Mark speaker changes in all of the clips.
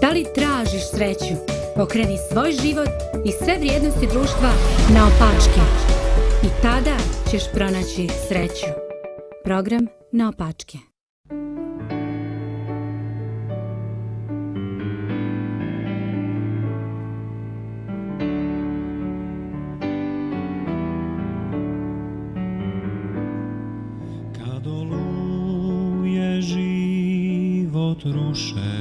Speaker 1: Da li tražiš sreću? Pokreni svoj život i sve vrijednosti društva na opačke. I tada ćeš pronaći sreću. Program na opačke.
Speaker 2: Kad oluje život ruše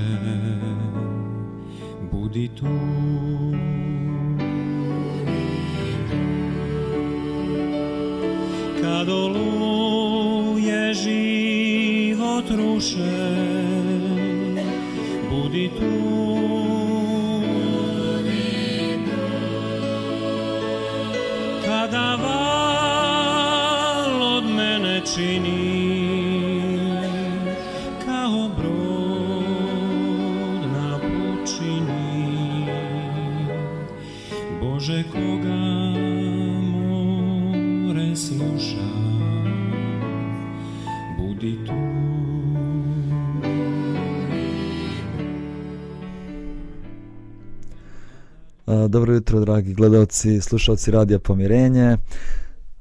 Speaker 3: jutro, dragi gledalci slušalci Radija Pomirenje.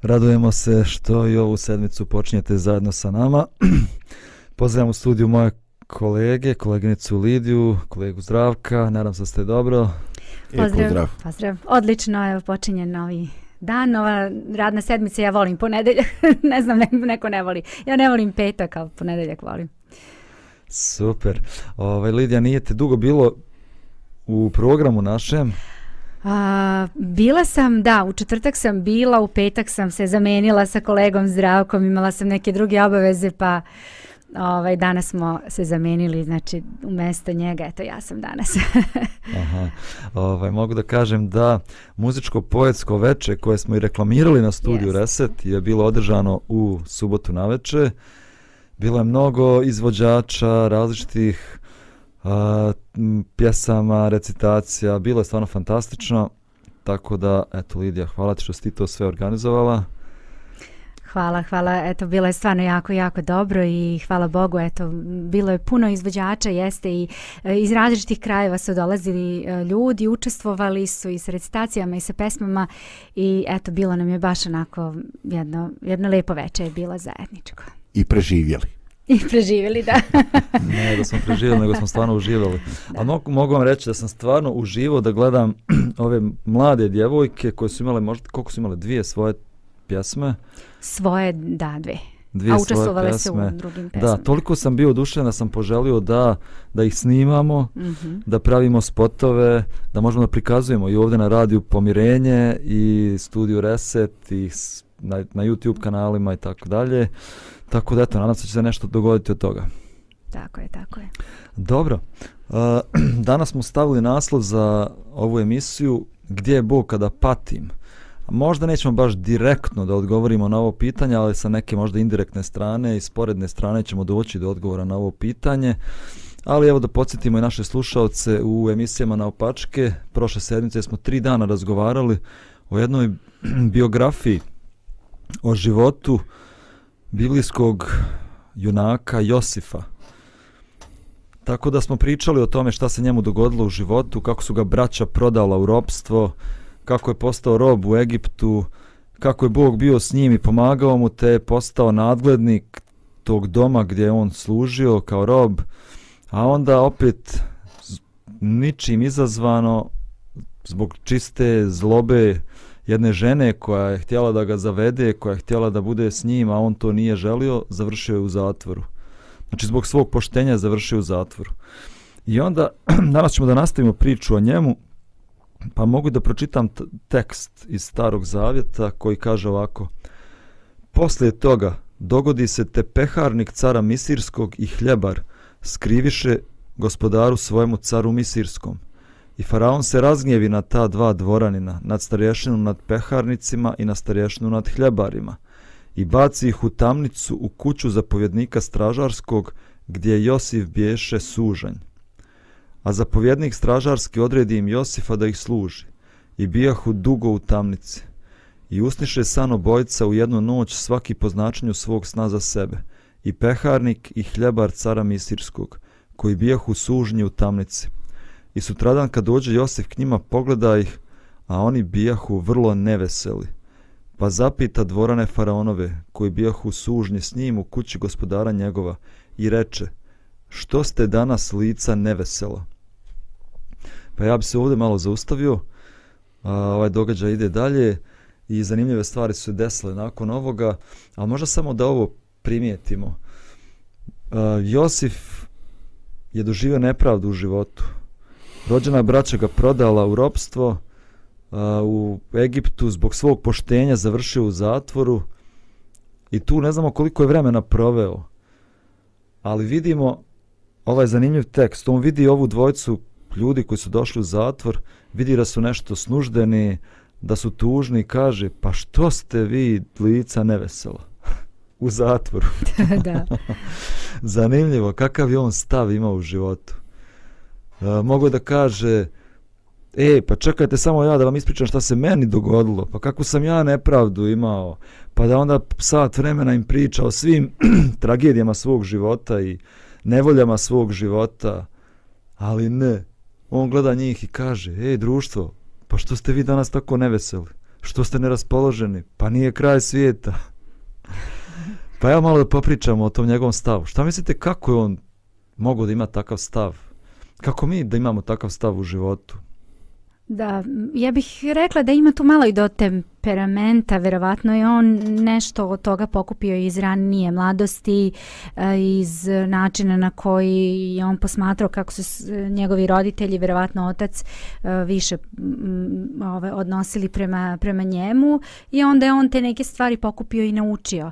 Speaker 3: Radujemo se što i ovu sedmicu počinjete zajedno sa nama. Pozdravljam u studiju moje kolege, koleginicu Lidiju, kolegu Zdravka. Nadam se da ste dobro.
Speaker 4: Pozdrav,
Speaker 5: pozdrav.
Speaker 4: pozdrav. Odlično, evo počinje novi dan, nova radna sedmica, ja volim ponedeljak, ne znam, ne, neko ne voli. Ja ne volim petak, ali ponedeljak volim.
Speaker 3: Super. Ovaj, Lidija, nije te dugo bilo u programu našem.
Speaker 4: A, bila sam, da, u četvrtak sam bila, u petak sam se zamenila sa kolegom Zdravkom, imala sam neke druge obaveze, pa ovaj, danas smo se zamenili, znači umjesto njega, eto ja sam danas.
Speaker 3: Aha. Ovaj, mogu da kažem da muzičko-poetsko veče koje smo i reklamirali na studiju
Speaker 4: Jeste.
Speaker 3: Reset je bilo održano u subotu na veče. Bilo je mnogo izvođača različitih a, pjesama, recitacija, bilo je stvarno fantastično. Tako da, eto Lidija, hvala ti što si ti to sve organizovala.
Speaker 4: Hvala, hvala. Eto, bilo je stvarno jako, jako dobro i hvala Bogu, eto, bilo je puno izvođača, jeste i e, iz različitih krajeva su dolazili e, ljudi, učestvovali su i sa recitacijama i sa pesmama i eto, bilo nam je baš onako jedno, jedno lepo veče je bilo zajedničko.
Speaker 5: I preživjeli.
Speaker 4: I preživjeli, da.
Speaker 3: Ne da smo preživjeli, nego smo stvarno uživali. A mogu, mogu vam reći da sam stvarno uživao da gledam ove mlade djevojke koje su imale, možda, koliko su imale, dvije svoje pjesme.
Speaker 4: Svoje, da, dve.
Speaker 3: Dvije
Speaker 4: A učestvovale su
Speaker 3: pjesme.
Speaker 4: u drugim pesmama.
Speaker 3: Da, toliko sam bio odušen da sam poželio da, da ih snimamo,
Speaker 4: Mhm.
Speaker 3: da pravimo spotove, da možemo da prikazujemo i ovdje na radiju Pomirenje i studiju Reset i na, na YouTube kanalima i tako dalje. Tako da eto, nadam se će se nešto dogoditi od toga.
Speaker 4: Tako je, tako je.
Speaker 3: Dobro. Uh, danas smo stavili naslov za ovu emisiju Gdje je Bog kada patim? Možda nećemo baš direktno da odgovorimo na ovo pitanje, ali sa neke možda indirektne strane i sporedne strane ćemo doći do odgovora na ovo pitanje. Ali evo da podsjetimo i naše slušalce u emisijama na opačke. Prošle sedmice smo tri dana razgovarali o jednoj biografiji o životu biblijskog junaka Josifa. Tako da smo pričali o tome šta se njemu dogodilo u životu, kako su ga braća prodala u robstvo, kako je postao rob u Egiptu, kako je Bog bio s njim i pomagao mu, te je postao nadglednik tog doma gdje je on služio kao rob, a onda opet ničim izazvano zbog čiste zlobe jedne žene koja je htjela da ga zavede, koja je htjela da bude s njim, a on to nije želio, završio je u zatvoru. Znači zbog svog poštenja je završio u zatvoru. I onda danas ćemo da nastavimo priču o njemu, pa mogu da pročitam tekst iz Starog Zavjeta koji kaže ovako. Poslije toga dogodi se te peharnik cara Misirskog i hljebar skriviše gospodaru svojemu caru Misirskom. I faraon se razgnjevi na ta dva dvoranina, nad starješinu nad peharnicima i na starješinu nad hljebarima i baci ih u tamnicu u kuću zapovjednika stražarskog gdje Josif biješe sužanj. A zapovjednik stražarski odredi im Josifa da ih služi i bijahu dugo u tamnici. I usniše san obojca u jednu noć svaki po značenju svog sna za sebe, i peharnik i hljebar cara Misirskog, koji bijahu sužnji u tamnici. I sutradan kad dođe Josif k njima pogleda ih, a oni bijahu vrlo neveseli. Pa zapita dvorane faraonove, koji bijahu sužnji s njim u kući gospodara njegova, i reče, što ste danas lica nevesela? Pa ja bi se ovdje malo zaustavio, a, ovaj događaj ide dalje i zanimljive stvari su se desile nakon ovoga, ali možda samo da ovo primijetimo. A, Josif je doživio nepravdu u životu. Rođena braća ga prodala u ropstvo, a, u Egiptu zbog svog poštenja završio u zatvoru i tu ne znamo koliko je vremena proveo. Ali vidimo ovaj zanimljiv tekst. On vidi ovu dvojcu ljudi koji su došli u zatvor, vidi da su nešto snuždeni, da su tužni i kaže, pa što ste vi lica nevesela u zatvoru?
Speaker 4: da.
Speaker 3: Zanimljivo, kakav je on stav imao u životu. E, mogao da kaže, e, pa čekajte samo ja da vam ispričam šta se meni dogodilo, pa kako sam ja nepravdu imao, pa da onda sat vremena im priča o svim tragedijama svog života i nevoljama svog života, ali ne, on gleda njih i kaže, ej društvo, pa što ste vi danas tako neveseli? Što ste neraspoloženi? Pa nije kraj svijeta. Pa ja malo da popričamo o tom njegovom stavu. Šta mislite kako je on mogao da ima takav stav? Kako mi da imamo takav stav u životu?
Speaker 4: Da, ja bih rekla da ima tu malo i do temperamenta, verovatno je on nešto od toga pokupio iz ranije mladosti, e, iz načina na koji je on posmatrao kako su njegovi roditelji, verovatno otac, e, više ove, odnosili prema, prema njemu i onda je on te neke stvari pokupio i naučio.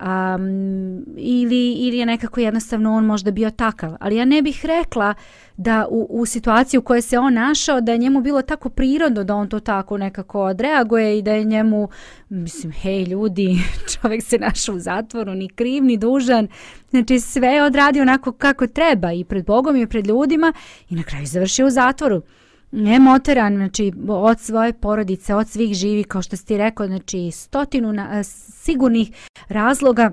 Speaker 4: Um, ili, ili je nekako jednostavno on možda bio takav. Ali ja ne bih rekla da u, u situaciji u kojoj se on našao da je njemu bilo tako prirodno da on to tako nekako odreaguje i da je njemu, mislim, hej ljudi, čovjek se našao u zatvoru, ni kriv, ni dužan, znači sve je odradio onako kako treba i pred Bogom i pred ljudima i na kraju završio u zatvoru. Emoteran, znači od svoje porodice, od svih živi, kao što ste rekao, znači stotinu na, eh, sigurnih razloga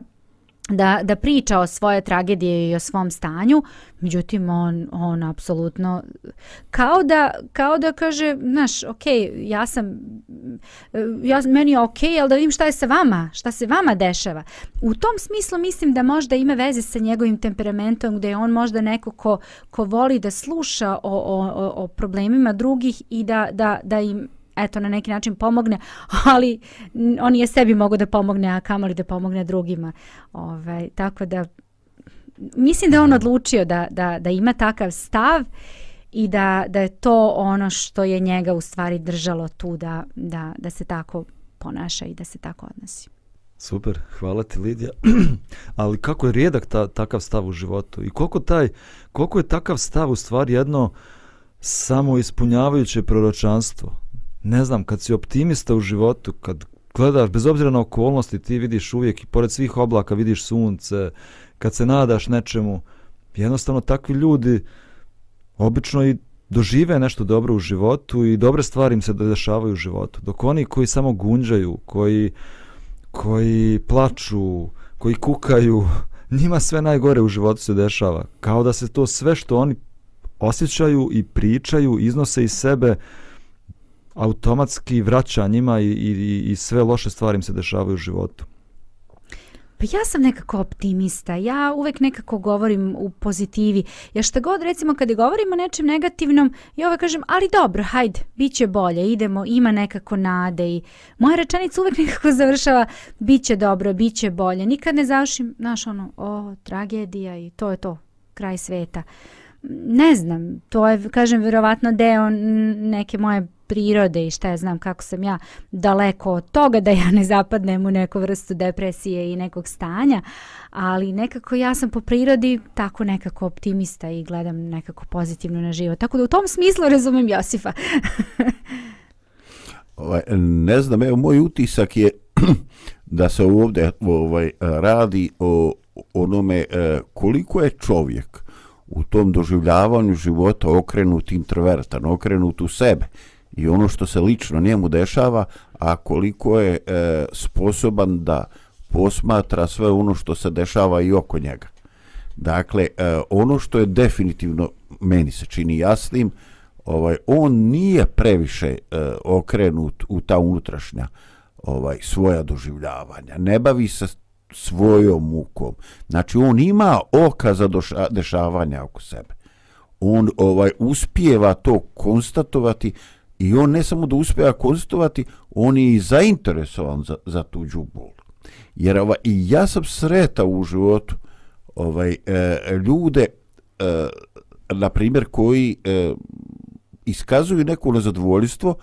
Speaker 4: da, da priča o svoje tragedije i o svom stanju, međutim on, on apsolutno kao da, kao da kaže, znaš, ok, ja sam ja, meni je ok, ali da vidim šta je sa vama, šta se vama dešava. U tom smislu mislim da možda ima veze sa njegovim temperamentom, gde je on možda neko ko, ko voli da sluša o, o, o problemima drugih i da, da, da im eto na neki način pomogne, ali on je sebi mogu da pomogne, a kamoli da pomogne drugima. Ovaj, tako da mislim da on odlučio da, da, da ima takav stav i da, da je to ono što je njega u stvari držalo tu da, da, da se tako ponaša i da se tako odnosi.
Speaker 3: Super, hvala ti Lidija. Ali kako je rijedak ta, takav stav u životu i koliko, taj, koliko je takav stav u stvari jedno samo ispunjavajuće proročanstvo? Ne znam, kad si optimista u životu, kad gledaš, bez obzira na okolnosti, ti vidiš uvijek i pored svih oblaka vidiš sunce, kad se nadaš nečemu, jednostavno takvi ljudi obično i dožive nešto dobro u životu i dobre stvari im se dešavaju u životu. Dok oni koji samo gunđaju, koji, koji plaču, koji kukaju, njima sve najgore u životu se dešava. Kao da se to sve što oni osjećaju i pričaju, iznose iz sebe, automatski vraća njima i, i, i sve loše stvari im se dešavaju u životu.
Speaker 4: Pa ja sam nekako optimista, ja uvek nekako govorim u pozitivi. Ja šta god, recimo, kada govorim o nečem negativnom, ja uvek kažem, ali dobro, hajde, bit će bolje, idemo, ima nekako nade i moja rečenica uvek nekako završava, bit će dobro, bit će bolje. Nikad ne završim, znaš, ono, o, tragedija i to je to, kraj sveta. Ne znam, to je, kažem, vjerovatno deo neke moje prirode i šta ja znam kako sam ja daleko od toga da ja ne zapadnem u neku vrstu depresije i nekog stanja, ali nekako ja sam po prirodi tako nekako optimista i gledam nekako pozitivno na život. Tako da u tom smislu razumem Josifa.
Speaker 5: ovaj, ne znam, evo moj utisak je da se ovdje ovaj, radi o onome eh, koliko je čovjek u tom doživljavanju života okrenut introvertan, okrenut u sebe i ono što se lično njemu dešava, a koliko je e, sposoban da posmatra sve ono što se dešava i oko njega. Dakle, e, ono što je definitivno meni se čini jasnim, ovaj on nije previše e, okrenut u ta unutrašnja ovaj svoja doživljavanja ne bavi se svojom mukom. Znači on ima oka za doša, dešavanja oko sebe. On ovaj uspijeva to konstatovati i on ne samo da uspijeva konstatovati on je i zainteresovan za, za tuđu bol. Jer ovaj, i ja sam sreta u životu ovaj e, ljude e, na primjer koji e, iskazuju neko nezadovoljstvo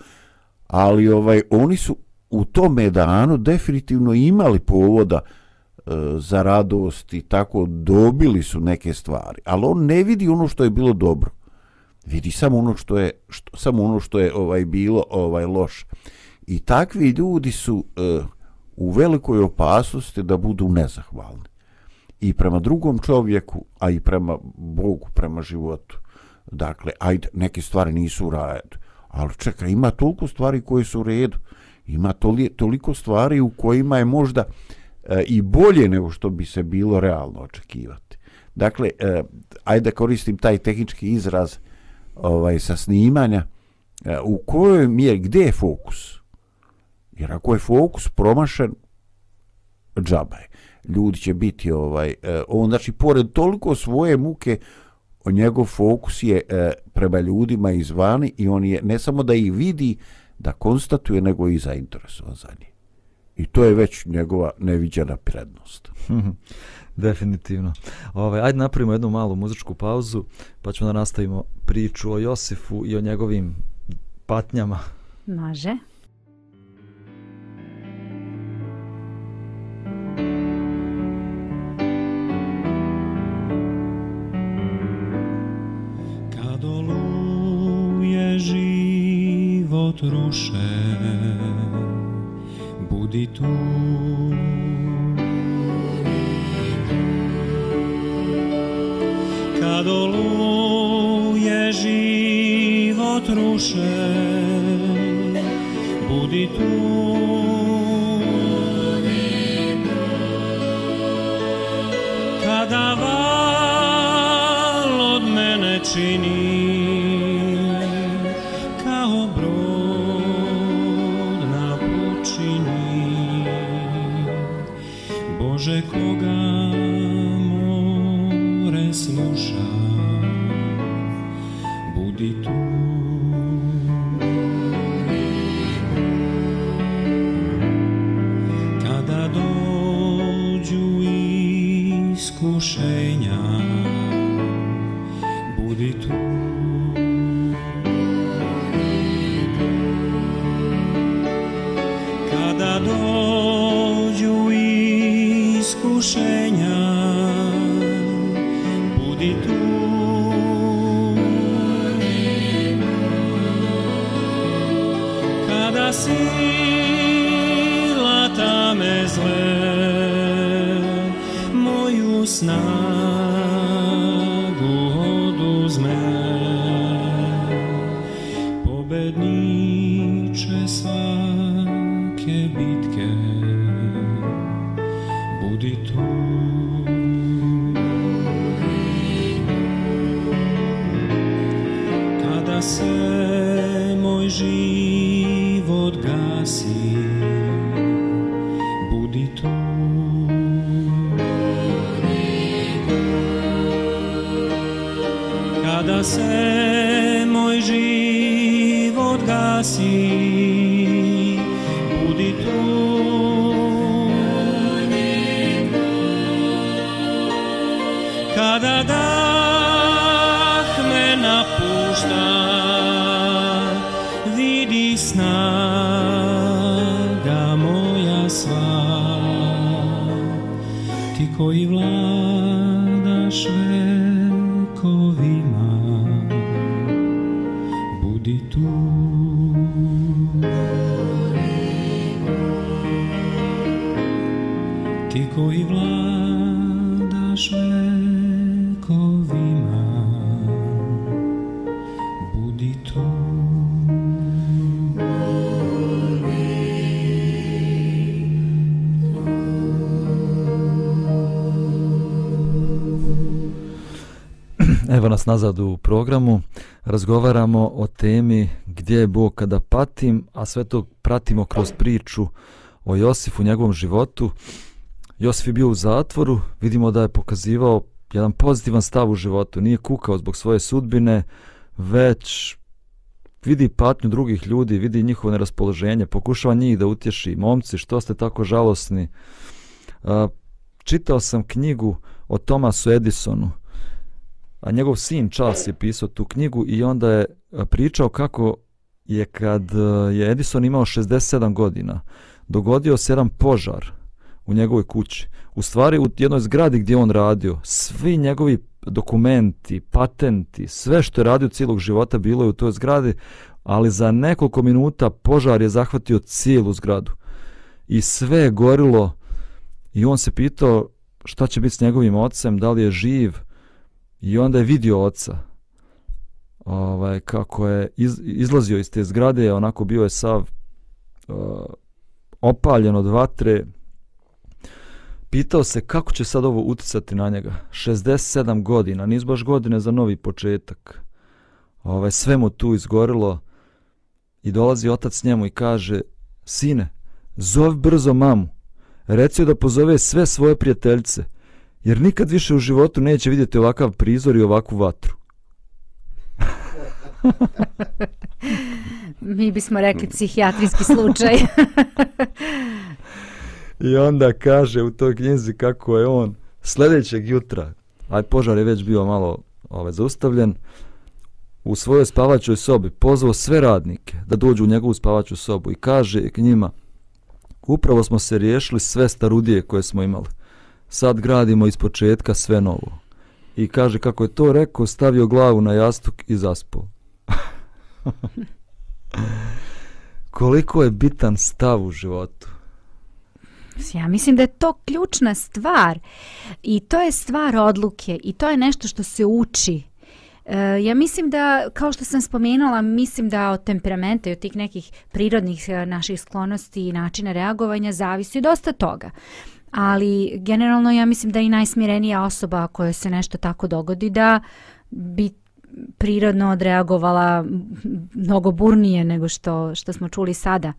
Speaker 5: ali ovaj oni su u tom danu definitivno imali povoda E, za radost i tako dobili su neke stvari ali on ne vidi ono što je bilo dobro vidi samo ono što je što, samo ono što je ovaj bilo ovaj loš i takvi ljudi su uh, u velikoj opasnosti da budu nezahvalni i prema drugom čovjeku, a i prema Bogu, prema životu. Dakle, ajde, neke stvari nisu u redu. Ali čekaj, ima toliko stvari koje su u redu. Ima toliko stvari u kojima je možda uh, E, i bolje nego što bi se bilo realno očekivati. Dakle, e, ajde da koristim taj tehnički izraz ovaj sa snimanja. E, u kojoj mjeri, gdje je fokus? Jer ako je fokus promašen, džaba je ljudi će biti ovaj on znači pored toliko svoje muke o njegov fokus je e, prema ljudima izvani i on je ne samo da ih vidi da konstatuje nego i zainteresovan za njih i to je već njegova neviđena prednost
Speaker 3: Definitivno. Ovaj, ajde napravimo jednu malu muzičku pauzu, pa ćemo da nastavimo priču o Josifu i o njegovim patnjama.
Speaker 4: Može.
Speaker 2: Život ruše Budi tu Di udito. Kada se moj život gasi koji vlád.
Speaker 3: Vas nazad u programu. Razgovaramo o temi gdje je Bog kada patim, a sve to pratimo kroz priču o Josifu, njegovom životu. Josif je bio u zatvoru, vidimo da je pokazivao jedan pozitivan stav u životu, nije kukao zbog svoje sudbine, već vidi patnju drugih ljudi, vidi njihovo neraspoloženje, pokušava njih da utješi. Momci, što ste tako žalosni? Čitao sam knjigu o Tomasu Edisonu, a njegov sin Charles je pisao tu knjigu i onda je e, pričao kako je kad e, je Edison imao 67 godina, dogodio se jedan požar u njegovoj kući. U stvari u jednoj zgradi gdje on radio, svi njegovi dokumenti, patenti, sve što je radio cijelog života bilo je u toj zgradi, ali za nekoliko minuta požar je zahvatio cijelu zgradu. I sve je gorilo i on se pitao šta će biti s njegovim ocem, da li je živ i onda je vidio oca ovaj, kako je iz, izlazio iz te zgrade, onako bio je sav uh, opaljen od vatre, pitao se kako će sad ovo uticati na njega. 67 godina, niz baš godine za novi početak. Ovaj, sve mu tu izgorilo i dolazi otac njemu i kaže, sine, zov brzo mamu, reci da pozove sve svoje prijateljce, jer nikad više u životu neće vidjeti ovakav prizor i ovakvu vatru.
Speaker 4: Mi bismo rekli psihijatrijski slučaj.
Speaker 3: I onda kaže u toj knjizi kako je on sljedećeg jutra, aj požar je već bio malo ovaj, zaustavljen, u svojoj spavačoj sobi pozvao sve radnike da dođu u njegovu spavaču sobu i kaže k njima upravo smo se riješili sve starudije koje smo imali. Sad gradimo iz početka sve novo. I kaže kako je to rekao, stavio glavu na jastuk i zaspao. Koliko je bitan stav u životu?
Speaker 4: Ja mislim da je to ključna stvar i to je stvar odluke i to je nešto što se uči. E, ja mislim da, kao što sam spomenula, mislim da od temperamenta i od tih nekih prirodnih e, naših sklonosti i načina reagovanja zavisi dosta toga. Ali generalno ja mislim da i najsmirenija osoba koja se nešto tako dogodi da bi prirodno odreagovala mnogo burnije nego što, što smo čuli sada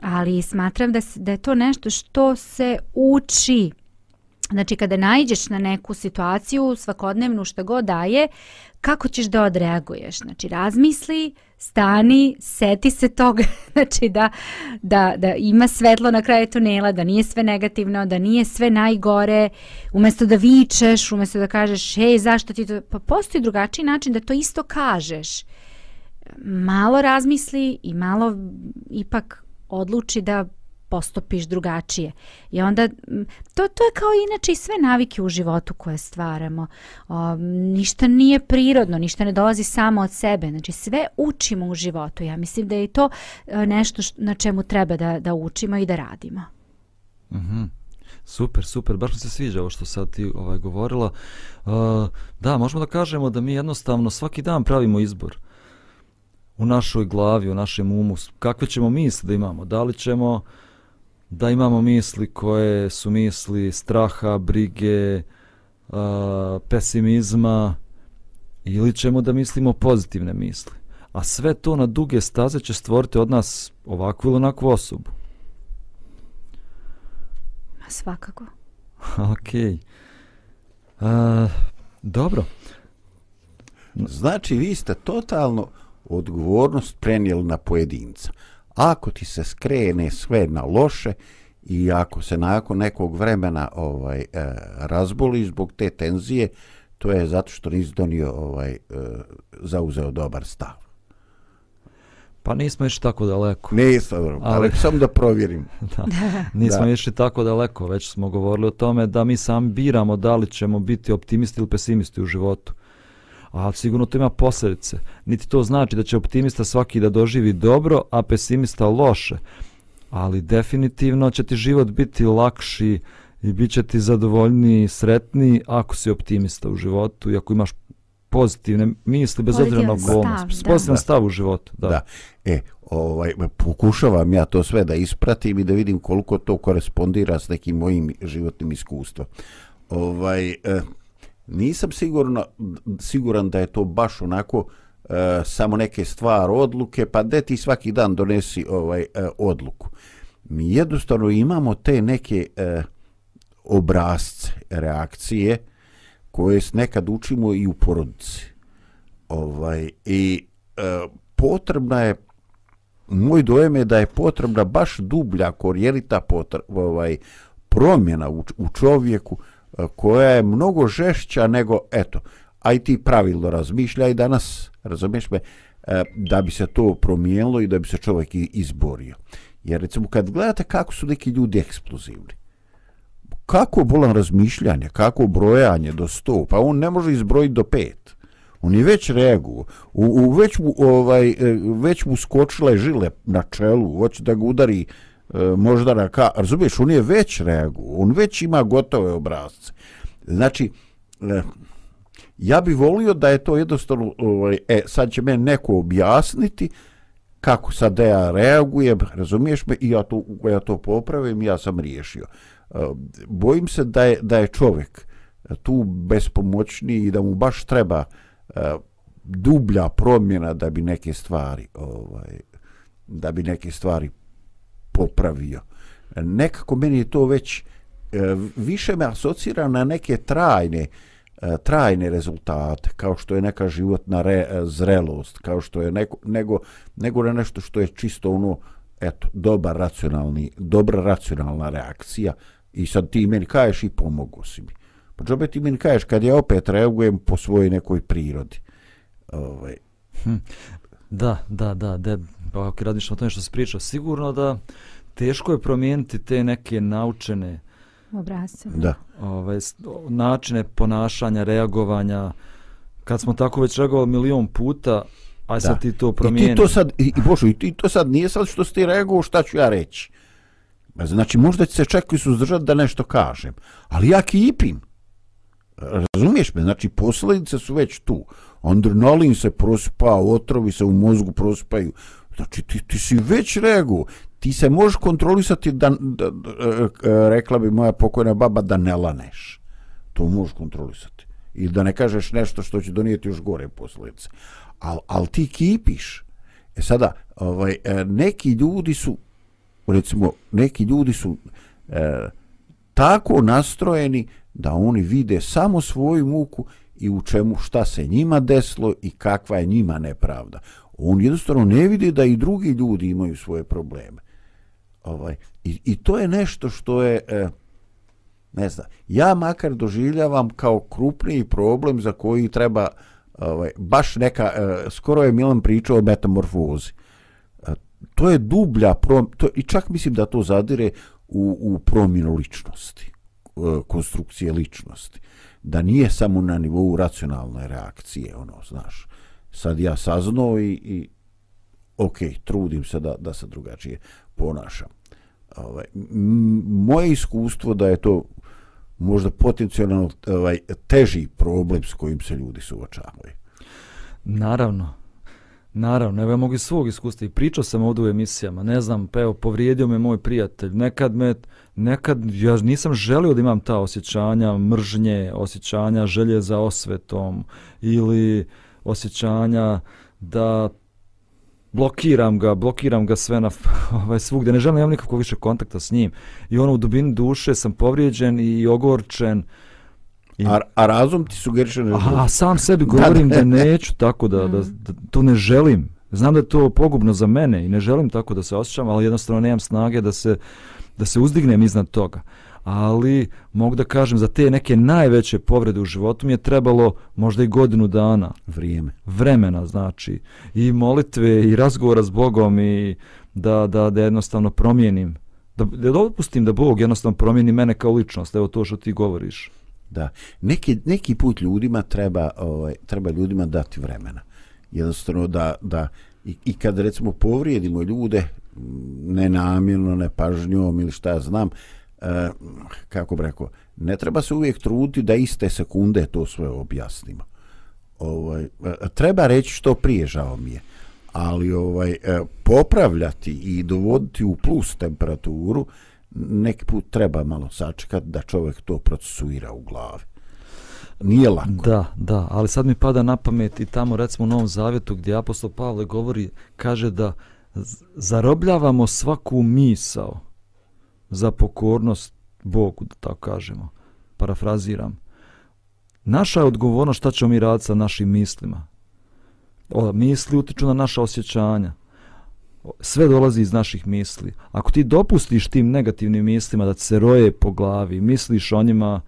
Speaker 4: ali smatram da, da je to nešto što se uči. Znači, kada najđeš na neku situaciju, svakodnevnu što god daje, kako ćeš da odreaguješ? Znači, razmisli, stani, seti se toga, znači da, da, da ima svetlo na kraju tunela, da nije sve negativno, da nije sve najgore, umjesto da vičeš, umjesto da kažeš, hej, zašto ti to... Pa postoji drugačiji način da to isto kažeš. Malo razmisli i malo ipak odluči da postopiš drugačije. I onda, to, to je kao inače i sve navike u životu koje stvaramo. O, ništa nije prirodno, ništa ne dolazi samo od sebe. Znači sve učimo u životu. Ja mislim da je to e, nešto š, na čemu treba da, da učimo i da radimo.
Speaker 3: Mm -hmm. Super, super, baš mi se sviđa ovo što sad ti ovaj, govorila. Uh, da, možemo da kažemo da mi jednostavno svaki dan pravimo izbor. U našoj glavi, u našem umu, kakve ćemo misli da imamo? Da li ćemo da imamo misli koje su misli straha, brige, pesimizma ili ćemo da mislimo pozitivne misli? A sve to na duge staze će stvoriti od nas ovakvu ili onakvu osobu.
Speaker 4: Svakako.
Speaker 3: ok. Uh, dobro.
Speaker 5: Znači, vi ste totalno odgovornost prenijeli na pojedinca. Ako ti se skrene sve na loše i ako se nakon nekog vremena ovaj e, razboli zbog te tenzije, to je zato što nisi donio ovaj e, zauzeo dobar stav.
Speaker 3: Pa nismo išli tako daleko.
Speaker 5: Nismo, ali, ali samo da provjerim.
Speaker 3: da, nismo da. išli tako daleko, već smo govorili o tome da mi sami biramo da li ćemo biti optimisti ili pesimisti u životu a sigurno to ima posljedice. Niti to znači da će optimista svaki da doživi dobro, a pesimista loše. Ali definitivno će ti život biti lakši i bit će ti zadovoljniji i sretniji ako si optimista u životu i ako imaš pozitivne misli bez obzira na okolnost. Pozitivan stav u životu. Da.
Speaker 5: da. E, ovaj, pokušavam ja to sve da ispratim i da vidim koliko to korespondira s nekim mojim životnim iskustvom. Ovaj, eh, nisam sigurno, siguran da je to baš onako e, samo neke stvar odluke, pa de ti svaki dan donesi ovaj e, odluku. Mi jednostavno imamo te neke e, obrazce, reakcije, koje nekad učimo i u porodici. Ovaj, I e, potrebna je, moj dojem je da je potrebna baš dublja, korijenita potreba, ovaj, promjena u, u čovjeku, koja je mnogo žešća nego, eto, aj ti pravilno razmišljaj danas, razumiješ me, e, da bi se to promijenilo i da bi se čovjek izborio. Jer recimo kad gledate kako su neki ljudi eksplozivni, kako bolan razmišljanje, kako brojanje do 100, pa on ne može izbrojiti do 5. On je već reaguo. U, u već, mu, ovaj, e, već mu skočile žile na čelu, hoće da ga udari E, možda na ka... Razumiješ, on je već reagu, On već ima gotove obrazce. Znači, e, ja bih volio da je to jednostavno, ovaj, e, sad će me neko objasniti kako sad da ja reagujem, razumiješ me, i ja to, ja to popravim, ja sam riješio. E, bojim se da je, da je čovjek tu bespomoćni i da mu baš treba dublja promjena da bi neke stvari ovaj da bi neke stvari popravio. Nekako meni je to već e, više me asocira na neke trajne e, trajne rezultate, kao što je neka životna re, e, zrelost, kao što je neko, nego, nego na nešto što je čisto ono, eto, dobar racionalni, dobra racionalna reakcija, I sad ti meni kažeš i pomogu si mi. Pa džobe ti meni kažeš kad ja opet reagujem po svojoj nekoj prirodi. Ovaj.
Speaker 3: Hm. Da, da, da, da. Pa ako radiš o tome što se priča, sigurno da teško je promijeniti te neke naučene
Speaker 4: obrazce.
Speaker 5: Da.
Speaker 3: Ovaj, načine ponašanja, reagovanja. Kad smo tako već reagovali milion puta, aj sad ti to promijeni.
Speaker 5: I ti to sad, i, i Božo, i ti to sad nije sad što si ti reagovao, šta ću ja reći? Znači, možda će se čekaju suzdržati da nešto kažem, ali ja kipim. Razumiješ me? Znači, posljedice su već tu. Adrenalin se prospa, otrovi se u mozgu prospaju. Znači, ti, ti si već reaguo. Ti se možeš kontrolisati da, da, da, e, e, rekla bi moja pokojna baba, da ne laneš. To možeš kontrolisati. I da ne kažeš nešto što će donijeti još gore posljedice. Al, al ti kipiš. E sada, ovaj, e, neki ljudi su recimo neki ljudi su e, tako nastrojeni da oni vide samo svoju muku i u čemu šta se njima deslo i kakva je njima nepravda. On jednostavno ne vidi da i drugi ljudi imaju svoje probleme. Ovaj, i, I to je nešto što je, e, ne znam, ja makar doživljavam kao krupniji problem za koji treba ovaj, baš neka, e, skoro je Milan pričao o metamorfozi e, to je dublja prom, to, i čak mislim da to zadire u, u promjenu ličnosti, e, konstrukcije ličnosti. Da nije samo na nivou racionalne reakcije, ono, znaš, sad ja saznao i, i ok, trudim se da, da se drugačije ponašam. Ovaj, moje iskustvo da je to možda potencijalno ovaj, teži problem s kojim se ljudi suočavaju.
Speaker 3: Naravno, Naravno, evo ja mogu iz svog iskustva i pričao sam ovdje u emisijama, ne znam, pa evo, povrijedio me moj prijatelj, nekad me, nekad, ja nisam želio da imam ta osjećanja mržnje, osjećanja želje za osvetom ili osjećanja da blokiram ga, blokiram ga sve na ovaj, svugdje, ne želim imam nikakvog više kontakta s njim i ono u dubini duše sam povrijeđen i ogorčen,
Speaker 5: I... A, a razum ti sugeriše nešto?
Speaker 3: A, a sam sebi govorim da, da neću tako da, da, da, to ne želim. Znam da je to pogubno za mene i ne želim tako da se osjećam, ali jednostavno nemam snage da se, da se uzdignem iznad toga. Ali mogu da kažem za te neke najveće povrede u životu mi je trebalo možda i godinu dana.
Speaker 5: Vrijeme.
Speaker 3: Vremena znači. I molitve i razgovora s Bogom i da, da, da jednostavno promijenim. Da, da dopustim da Bog jednostavno promijeni mene kao ličnost. Evo to što ti govoriš.
Speaker 5: Da. Neki, neki put ljudima treba, ovaj, treba ljudima dati vremena. Jednostavno da, da i, i kad recimo povrijedimo ljude nenamjerno, nepažnjom ili šta ja znam, e, kako bi rekao, ne treba se uvijek truditi da iste sekunde to sve objasnimo. Ovaj, e, treba reći što prije žao mi je, ali ovaj, e, popravljati i dovoditi u plus temperaturu, neki put treba malo sačekati da čovjek to procesuira u glavi. nije lako.
Speaker 3: Da, da, ali sad mi pada na pamet i tamo recimo u Novom Zavjetu gdje apostol Pavle govori, kaže da uh, zarobljavamo svaku misao za pokornost Bogu, da tako kažemo, parafraziram. Naša je odgovornost šta ćemo mi raditi sa našim mislima. O, misli utiču na naša osjećanja. Sve dolazi iz naših misli. Ako ti dopustiš tim negativnim mislima da se roje po glavi, misliš o njima,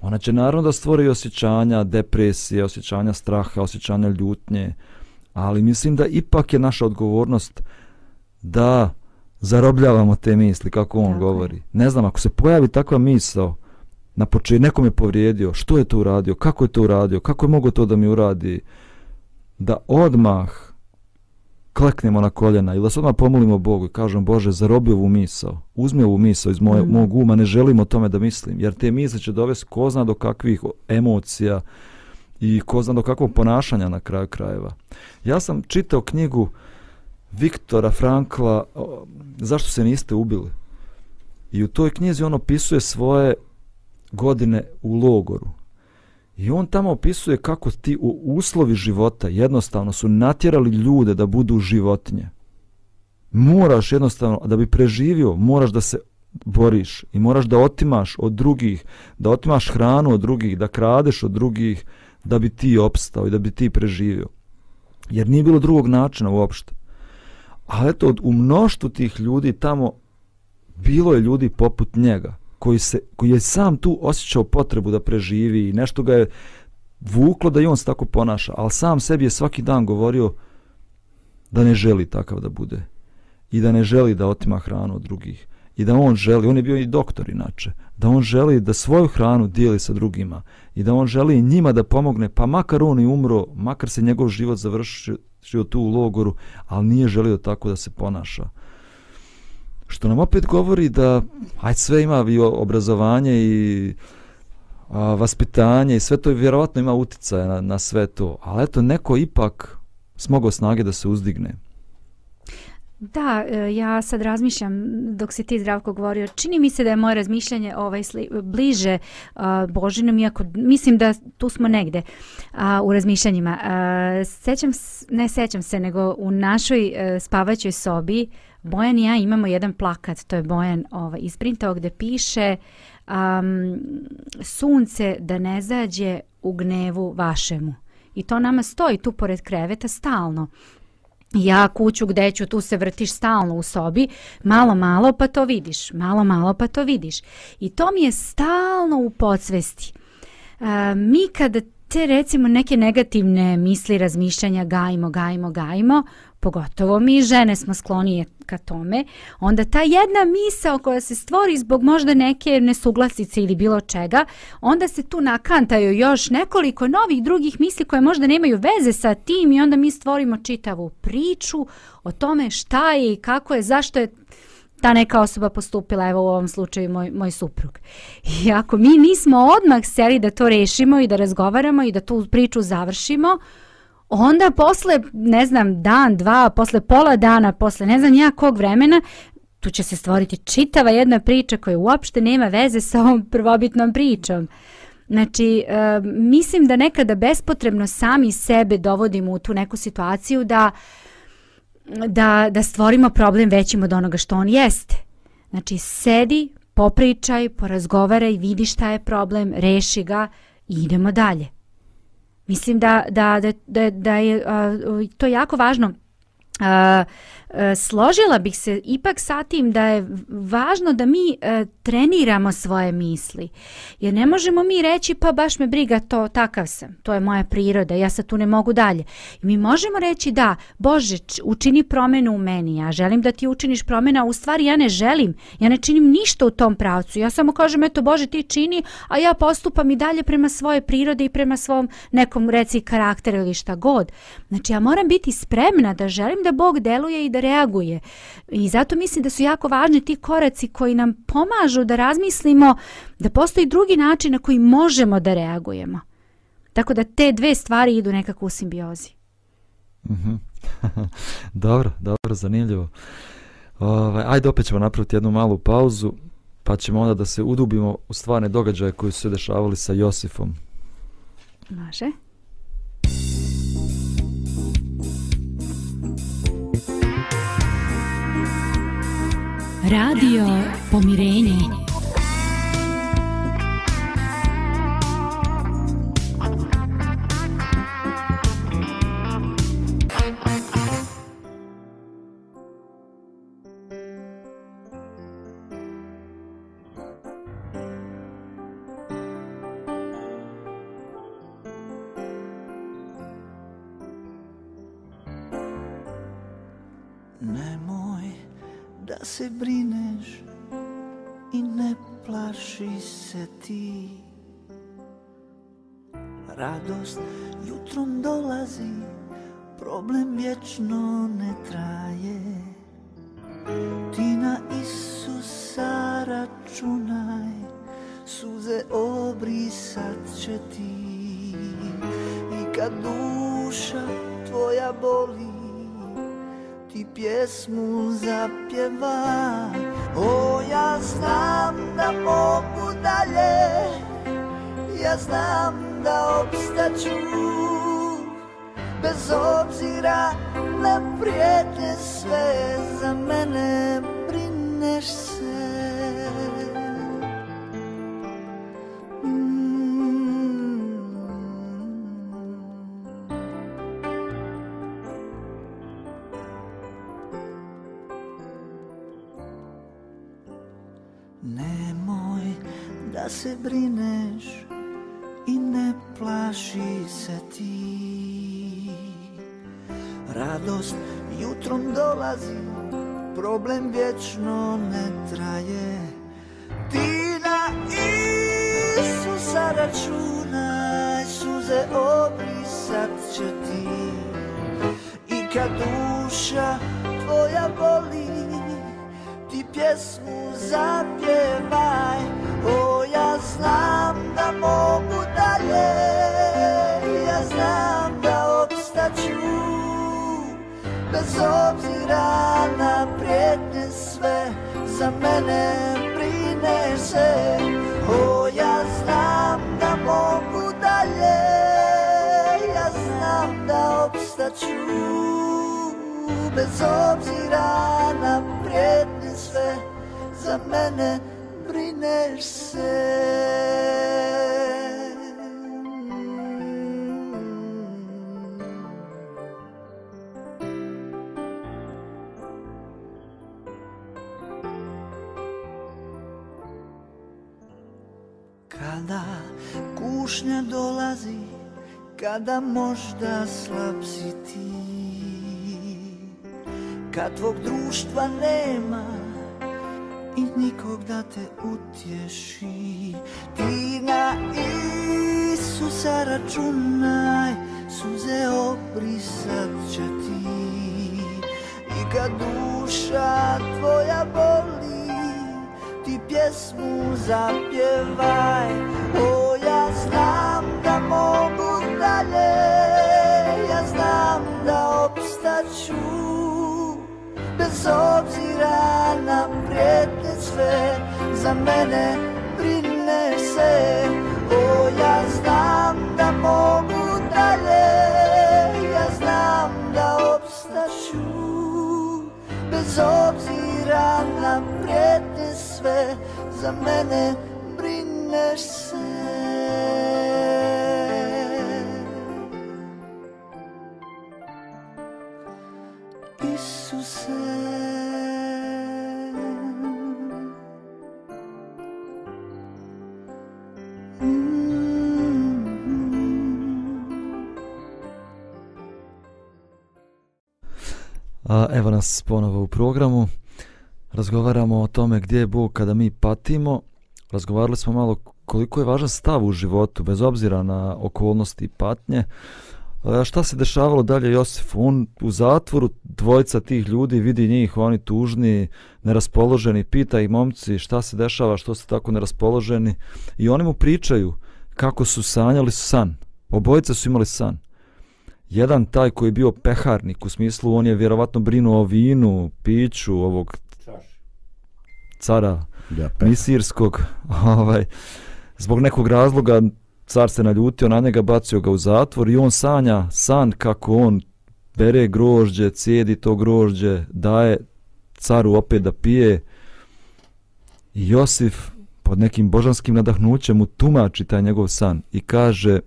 Speaker 3: ona će naravno da stvori osjećanja depresije, osjećanja straha, osjećanja ljutnje, ali mislim da ipak je naša odgovornost da zarobljavamo te misli, kako on
Speaker 4: Tako je.
Speaker 3: govori. Ne znam, ako se pojavi takva misao, na početku nekom je povrijedio, što je to uradio, kako je to uradio, kako je mogo to da mi uradi, da odmah kleknemo na koljena ili da se odmah pomolimo Bogu i kažem Bože zarobi ovu misao, uzmi ovu misao iz moje,
Speaker 4: Mm.
Speaker 3: mog uma, ne želim o tome da mislim, jer te misle će dovesti ko zna do kakvih emocija i ko zna do kakvog ponašanja na kraju krajeva. Ja sam čitao knjigu Viktora Frankla Zašto se niste ubili? I u toj knjizi on opisuje svoje godine u logoru. I on tamo opisuje kako ti u uslovi života jednostavno su natjerali ljude da budu životinje. Moraš jednostavno, da bi preživio, moraš da se boriš i moraš da otimaš od drugih, da otimaš hranu od drugih, da kradeš od drugih, da bi ti opstao i da bi ti preživio. Jer nije bilo drugog načina uopšte. Ali eto, u mnoštvu tih ljudi tamo bilo je ljudi poput njega, koji, se, koji je sam tu osjećao potrebu da preživi i nešto ga je vuklo da i on se tako ponaša, ali sam sebi je svaki dan govorio da ne želi takav da bude i da ne želi da otima hranu od drugih i da on želi, on je bio i doktor inače, da on želi da svoju hranu dijeli sa drugima i da on želi njima da pomogne, pa makar on i umro, makar se njegov život završio tu u logoru, ali nije želio tako da se ponaša. Što nam opet govori da aj sve ima i obrazovanje i a, vaspitanje i sve to vjerovatno ima uticaja na, na sve to, ali eto neko ipak smogao snage da se uzdigne.
Speaker 4: Da, e, ja sad razmišljam dok si ti zdravko govorio, čini mi se da je moje razmišljanje ovaj sli, bliže uh, Božinom, iako mislim da tu smo negde uh, u razmišljanjima. Uh, sećam, ne sećam se, nego u našoj uh, spavaćoj sobi Bojan i ja imamo jedan plakat, to je Bojan ovaj, isprintao gde piše um, sunce da ne zađe u gnevu vašemu. I to nama stoji tu pored kreveta stalno ja kuću gde ću, tu se vrtiš stalno u sobi, malo malo pa to vidiš, malo malo pa to vidiš. I to mi je stalno u podsvesti. E, mi kada te recimo neke negativne misli, razmišljanja gajimo, gajimo, gajimo, pogotovo mi žene smo sklonije ka tome, onda ta jedna misao koja se stvori zbog možda neke nesuglasice ili bilo čega, onda se tu nakantaju još nekoliko novih drugih misli koje možda nemaju veze sa tim i onda mi stvorimo čitavu priču o tome šta je i kako je, zašto je ta neka osoba postupila, evo u ovom slučaju moj, moj suprug. I ako mi nismo odmah seli da to rešimo i da razgovaramo i da tu priču završimo, onda posle, ne znam, dan, dva, posle pola dana, posle ne znam ja kog vremena, tu će se stvoriti čitava jedna priča koja uopšte nema veze sa ovom prvobitnom pričom. Znači, e, mislim da nekada bespotrebno sami sebe dovodimo u tu neku situaciju da da, da stvorimo problem većim od onoga što on jeste. Znači, sedi, popričaj, porazgovaraj, vidi šta je problem, reši ga i idemo dalje. Mislim da, da, da, da, da je a, to jako važno. A, a, složila bih se ipak sa tim da je važno da mi a, treniramo svoje misli. Jer ne možemo mi reći pa baš me briga to, takav sam, to je moja priroda, ja se tu ne mogu dalje. I mi možemo reći da, Bože, učini promenu u meni, ja želim da ti učiniš promjena, a u stvari ja ne želim, ja ne činim ništa u tom pravcu, ja samo kažem, eto Bože ti čini, a ja postupam i dalje prema svoje prirode i prema svom nekom reci karakteru ili šta god. Znači ja moram biti spremna da želim da Bog deluje i da reaguje. I zato mislim da su jako važni ti koraci koji nam pomažu da razmislimo da postoji drugi način na koji možemo da reagujemo. Tako da te dve stvari idu nekako u simbiozi.
Speaker 3: Mhm. dobro, dobro, zanimljivo. Ovaj, ajde opet ćemo napraviti jednu malu pauzu, pa ćemo onda da se udubimo u stvarne događaje koji su se dešavali sa Josifom.
Speaker 4: Može.
Speaker 1: Radio Pomirenje.
Speaker 6: Obzira na prijetnje sve Za mene vječno ne traje. Ti na Isusa računaj, suze obrisat će ti. I kad duša tvoja boli, ti pjesmu zapjevaj. O, ja znam da mogu dalje Ja znam da obstaću Bez obzira na prijetnje Za mene prinese. O, ja znam da mogu dalje Ja znam da obstaću Bez obzira na prijetnje sve Za mene brineš da možda slab si ti Kad tvog društva nema I nikog da te utješi. Ti na Isusa računaj Suze obrisat će ti. I kad duša tvoja boli Ti pjesmu zapjevaj. O, ja znam da mogu dalje Ja znam da opstaću Bez obzira na prijetnje sve. Za mene brine se O, ja znam da mogu dalje. Ja znam da opstaću Bez obzira na prijetnje sve. Za mene brineš se.
Speaker 3: Evo nas ponovo u programu. Razgovaramo o tome gdje je Bog kada mi patimo. Razgovarali smo malo koliko je važan stav u životu, bez obzira na okolnosti i patnje. A, šta se dešavalo dalje Josifu? On u zatvoru, dvojica tih ljudi, vidi njih, oni tužni, neraspoloženi, pita ih momci šta se dešava, što ste tako neraspoloženi. I oni mu pričaju kako su sanjali san. Obojica su imali san jedan taj koji je bio peharnik u smislu on je vjerovatno brinuo o vinu, piću ovog cara
Speaker 5: Ja,
Speaker 3: misirskog ovaj zbog nekog razloga car se naljutio na njega, bacio ga u zatvor i on sanja san kako on bere grožđe, cijedi to grožđe, daje caru opet da pije. I Josif pod nekim božanskim nadahnućem mu tumači taj njegov san i kaže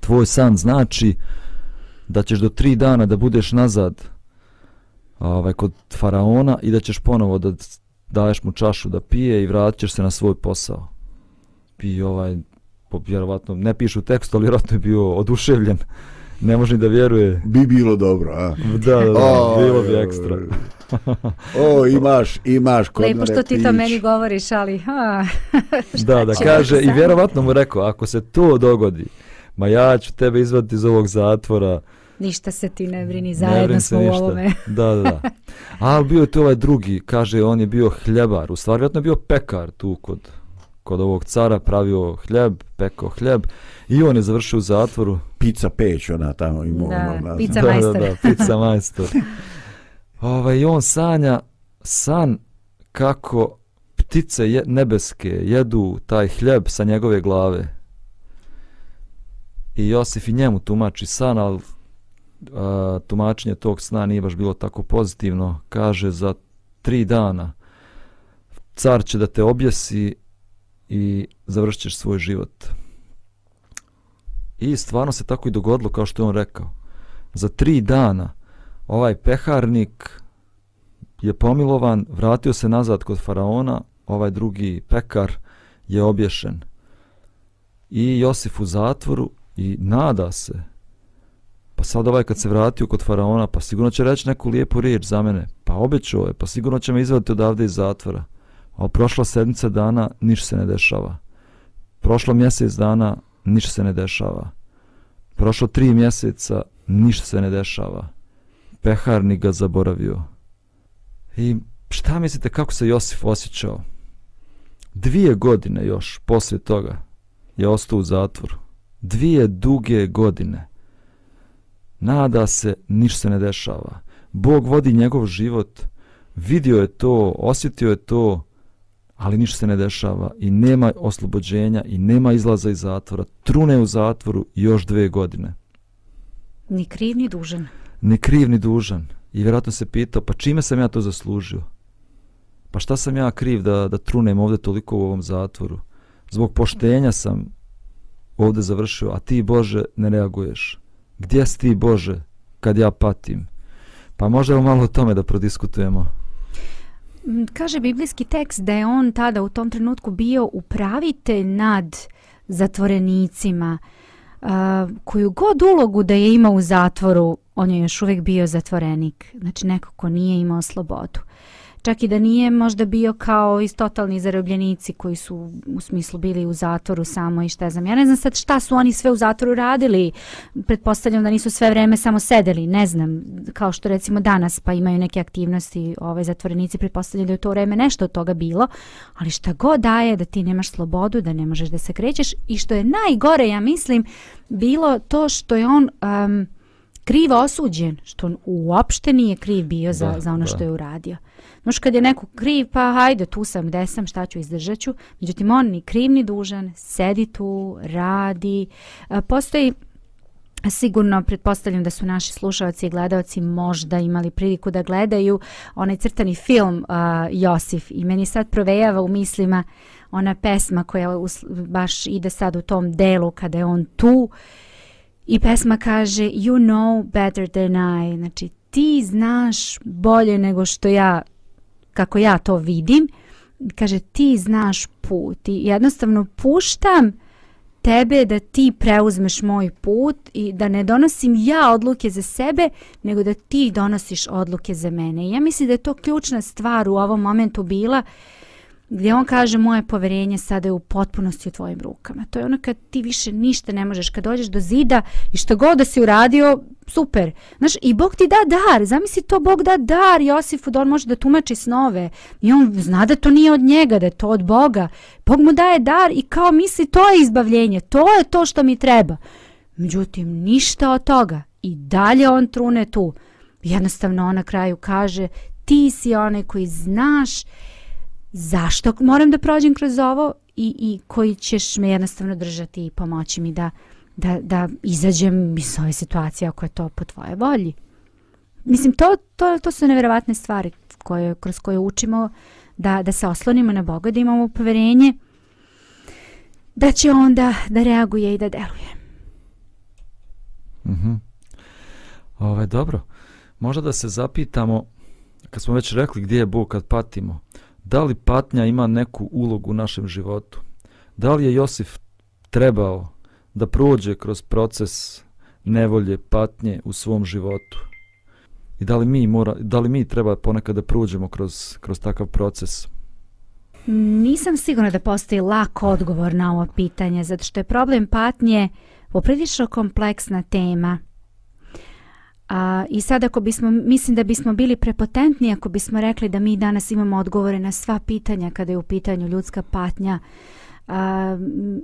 Speaker 3: tvoj san znači da ćeš do tri dana da budeš nazad ovaj, kod faraona i da ćeš ponovo da daješ mu čašu da pije i vratit ćeš se na svoj posao. I ovaj, vjerovatno, ne pišu tekst, ali vjerovatno je bio oduševljen. Ne može ni da vjeruje.
Speaker 5: Bi bilo dobro, a?
Speaker 3: Da, da, da,
Speaker 5: O,
Speaker 3: bilo bi ekstra.
Speaker 5: O, imaš, imaš kod
Speaker 4: Lepo
Speaker 5: mene
Speaker 4: što ti to meni govoriš, ali ha,
Speaker 3: Da, da kaže i vjerovatno mu rekao, ako se to dogodi, ma ja ću tebe izvaditi iz ovog zatvora.
Speaker 4: ništa se ti ne brini,
Speaker 3: ne
Speaker 4: zajedno
Speaker 3: brini se
Speaker 4: smo u
Speaker 3: ništa.
Speaker 4: ovome.
Speaker 3: Da, da, da. Ali bio je to ovaj drugi, kaže, on je bio hljebar, u stvari vjerojatno je bio pekar tu kod, kod ovog cara, pravio hljeb, pekao hljeb i on je završio u zatvoru.
Speaker 5: Pizza peć, ona tamo ima.
Speaker 4: Da,
Speaker 5: ono,
Speaker 4: pizza
Speaker 3: da,
Speaker 4: majstor.
Speaker 3: Da, da, pizza majstor. ovaj, i on sanja san kako ptice je, nebeske jedu taj hljeb sa njegove glave. I Josif i njemu tumači san, ali a, tumačenje tog sna nije baš bilo tako pozitivno. Kaže za tri dana car će da te objesi i završćeš svoj život. I stvarno se tako i dogodilo kao što je on rekao. Za tri dana ovaj peharnik je pomilovan, vratio se nazad kod faraona, ovaj drugi pekar je obješen. I Josif u zatvoru i nada se. Pa sad ovaj kad se vratio kod faraona, pa sigurno će reći neku lijepu riječ za mene. Pa obećao je, pa sigurno će me izvaditi odavde iz zatvora. A prošla sedmica dana, ništa se ne dešava. Prošlo mjesec dana, ništa se ne dešava. Prošlo tri mjeseca, ništa se ne dešava. Peharnik ga zaboravio. I šta mislite kako se Josif osjećao? Dvije godine još poslije toga je ostao u zatvoru. Dvije duge godine. Nada se, ništa se ne dešava. Bog vodi njegov život, vidio je to, osjetio je to, ali ništa se ne dešava i nema oslobođenja i nema izlaza iz zatvora. Trune u zatvoru još dve godine.
Speaker 4: Ni kriv, ni dužan.
Speaker 3: Ni kriv ni dužan. I vjerojatno se pitao, pa čime sam ja to zaslužio? Pa šta sam ja kriv da, da trunem ovdje toliko u ovom zatvoru? Zbog poštenja sam ovdje završio, a ti Bože ne reaguješ. Gdje si ti Bože kad ja patim? Pa možda malo o tome da prodiskutujemo.
Speaker 4: Mm, kaže biblijski tekst da je on tada u tom trenutku bio upravitelj nad zatvorenicima. Uh, koju god ulogu da je imao u zatvoru, on je još uvijek bio zatvorenik. Znači neko ko nije imao slobodu. Čak i da nije možda bio kao iz totalni zarobljenici koji su u smislu bili u zatvoru samo i šta znam. Ja ne znam sad šta su oni sve u zatvoru radili. Pretpostavljam da nisu sve vreme samo sedeli, ne znam. Kao što recimo danas pa imaju neke aktivnosti ovaj, zatvorenici, pretpostavljam da je u to vreme nešto od toga bilo. Ali šta god daje da ti nemaš slobodu, da ne možeš da se krećeš i što je najgore, ja mislim, bilo to što je on... Um, krivo osuđen, što on uopšte nije kriv bio za,
Speaker 3: Da,
Speaker 4: za ono
Speaker 3: da.
Speaker 4: što je uradio. Znaš, kad je neko kriv, pa hajde, tu sam, gde sam, šta ću, izdržat ću. Međutim, on ni kriv ni dužan, sedi tu, radi. E, postoji Sigurno, pretpostavljam da su naši slušalci i gledalci možda imali priliku da gledaju onaj crtani film uh, Josif i meni sad provejava u mislima ona pesma koja us- baš ide sad u tom delu kada je on tu i pesma kaže you know better than I znači ti znaš bolje nego što ja kako ja to vidim kaže ti znaš put i jednostavno puštam tebe da ti preuzmeš moj put i da ne donosim ja odluke za sebe, nego da ti donosiš odluke za mene. I ja mislim da je to ključna stvar u ovom momentu bila gdje on kaže moje poverenje sada je u potpunosti u tvojim rukama. To je ono kad ti više ništa ne možeš, kad dođeš do zida i što god da si uradio, super. Znaš, i Bog ti da dar, zamisli to, Bog da dar Josifu da on može da tumači snove i on zna da to nije od njega, da je to od Boga. Bog mu daje dar i kao misli to je izbavljenje, to je to što mi treba. Međutim, ništa od toga. I dalje on trune tu. Jednostavno on na kraju kaže ti si onaj koji znaš zašto moram da prođem kroz ovo i, i koji ćeš me jednostavno držati i pomoći mi da, da, da izađem iz ove situacije ako je to po tvoje volji. Mislim, to, to, to su nevjerovatne stvari koje, kroz koje učimo da, da se oslonimo na Boga, da imamo poverenje da će onda da reaguje i da deluje.
Speaker 3: Mhm. -hmm. Ove, dobro. Možda da se zapitamo, kad smo već rekli gdje je Bog kad patimo, da li patnja ima neku ulogu u našem životu? Da li je Josif trebao da prođe kroz proces nevolje, patnje u svom životu? I da li mi, mora, da li mi treba ponekad da prođemo kroz, kroz takav proces?
Speaker 4: Nisam sigurna da postoji lak odgovor na ovo pitanje, zato što je problem patnje poprilično kompleksna tema. A, I sad ako bismo, mislim da bismo bili prepotentni ako bismo rekli da mi danas imamo odgovore na sva pitanja kada je u pitanju ljudska patnja. A,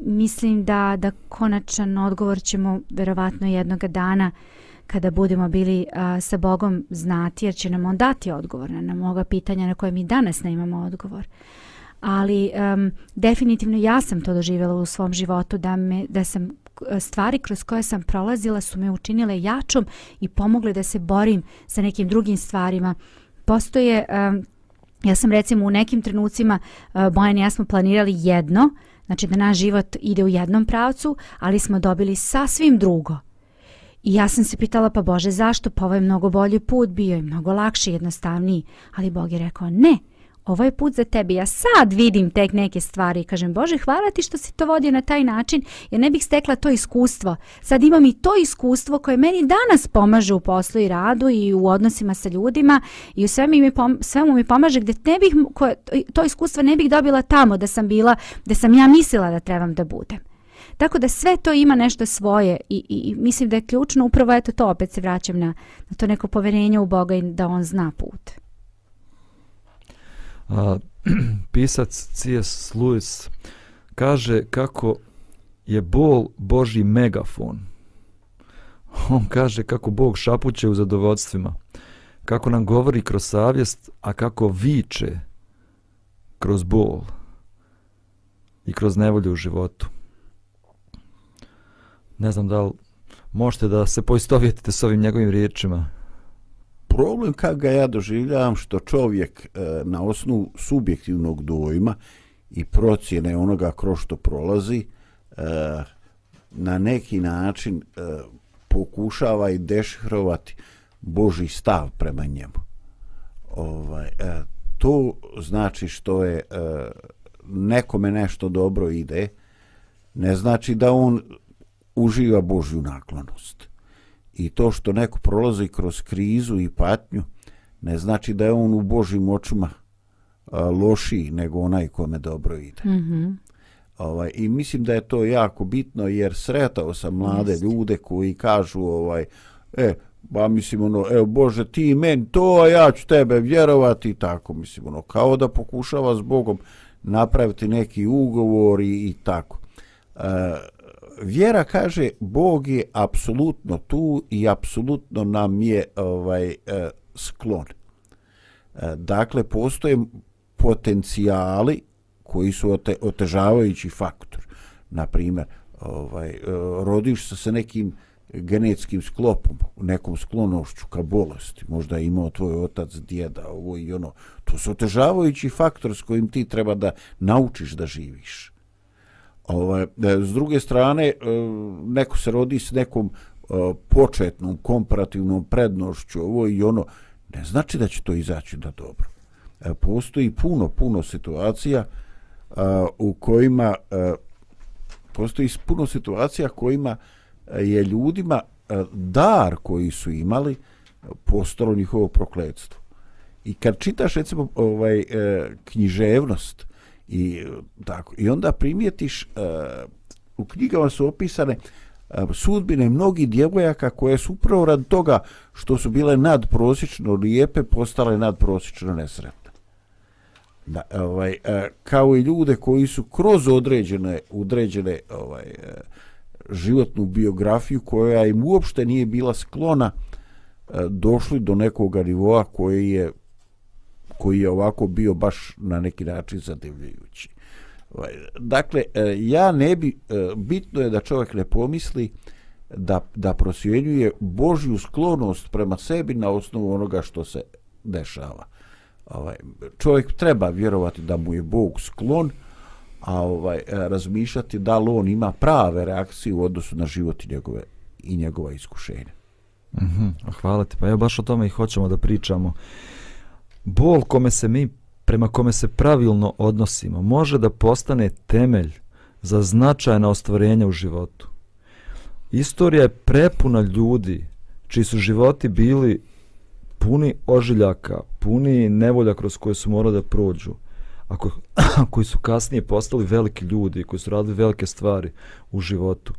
Speaker 4: mislim da, da konačan odgovor ćemo verovatno jednog dana kada budemo bili a, sa Bogom znati, jer će nam on dati odgovor na mnoga pitanja na koje mi danas ne imamo odgovor. Ali um, definitivno ja sam to doživjela u svom životu da, me, da sam stvari kroz koje sam prolazila su me učinile jačom i pomogle da se borim sa nekim drugim stvarima. Postoje, um, ja sam recimo u nekim trenucima, uh, Bojan i ja smo planirali jedno, znači da naš život ide u jednom pravcu, ali smo dobili sasvim drugo. I ja sam se pitala, pa Bože, zašto? Pa ovo je mnogo bolji put, bio je mnogo lakši, jednostavniji. Ali Bog je rekao, ne, ovo je put za tebe. Ja sad vidim tek neke stvari i kažem, Bože, hvala ti što si to vodio na taj način, jer ne bih stekla to iskustvo. Sad imam i to iskustvo koje meni danas pomaže u poslu i radu i u odnosima sa ljudima i u svemu mi, pom svemu mi pomaže gdje ne bih, koje, to iskustvo ne bih dobila tamo da sam bila, da sam ja mislila da trebam da budem. Tako da sve to ima nešto svoje i, i, i mislim da je ključno upravo eto to, opet se vraćam na, na to neko poverenje u Boga i da on zna put.
Speaker 3: A, pisac C.S. Lewis kaže kako je bol Boži megafon. On kaže kako Bog šapuće u zadovoljstvima, kako nam govori kroz savjest, a kako viče kroz bol i kroz nevolju u životu. Ne znam da li možete da se poistovjetite s ovim njegovim riječima
Speaker 5: problem kad ga ja doživljavam što čovjek e, na osnovu subjektivnog dojma i procjene onoga kroz što prolazi e, na neki način e, pokušava i dešhrovati Boži stav prema njemu. Ovaj, e, to znači što je e, nekome nešto dobro ide, ne znači da on uživa Božju naklonost i to što neko prolazi kroz krizu i patnju ne znači da je on u Božim očima a, lošiji nego onaj kome dobro ide. Mm -hmm. ovaj, I mislim da je to jako bitno jer sretao sam mlade Just. ljude koji kažu ovaj, e, ba mislim ono, evo Bože ti meni to, a ja ću tebe vjerovati i tako, mislim ono, kao da pokušava s Bogom napraviti neki ugovor i, i tako. E, vjera kaže Bog je apsolutno tu i apsolutno nam je ovaj e, sklon. E, dakle postoje potencijali koji su ote, otežavajući faktor. Na primjer, ovaj e, rodiš se sa nekim genetskim sklopom, nekom sklonošću ka bolesti, možda je imao tvoj otac, djeda, ovo i ono, to su otežavajući faktor s kojim ti treba da naučiš da živiš. Ovaj, e, s druge strane, e, neko se rodi s nekom e, početnom komparativnom prednošću, ovo i ono, ne znači da će to izaći da dobro. Postoji puno, puno situacija u kojima postoji puno situacija kojima je ljudima dar koji su imali postalo njihovo prokledstvo. I kad čitaš recimo ovaj književnost I, e, tako. I onda primijetiš, uh, u knjigama su opisane uh, sudbine mnogih djevojaka koje su upravo rad toga što su bile nadprosječno lijepe, postale nadprosječno nesretne. Da, ovaj, uh, kao i ljude koji su kroz određene, određene ovaj, uh, životnu biografiju koja im uopšte nije bila sklona uh, došli do nekog nivoa koji je koji je ovako bio baš na neki način zadivljujući. Ovaj, Dakle, e, ja ne bi, e, bitno je da čovjek ne pomisli da, da prosjenjuje Božju sklonost prema sebi na osnovu onoga što se dešava. Ovaj, čovjek treba vjerovati da mu je Bog sklon, a ovaj e, razmišljati da li on ima prave reakcije u odnosu na život i njegove i njegova iskušenja.
Speaker 3: Mhm, hvala ti. Pa ja baš o tome i hoćemo da pričamo. Bol kome se mi, prema kome se pravilno odnosimo, može da postane temelj za značajna ostvarenja u životu. Istorija je prepuna ljudi čiji su životi bili puni ožiljaka, puni nevolja kroz koje su morali da prođu, a ko, koji su kasnije postali veliki ljudi, koji su radili velike stvari u životu.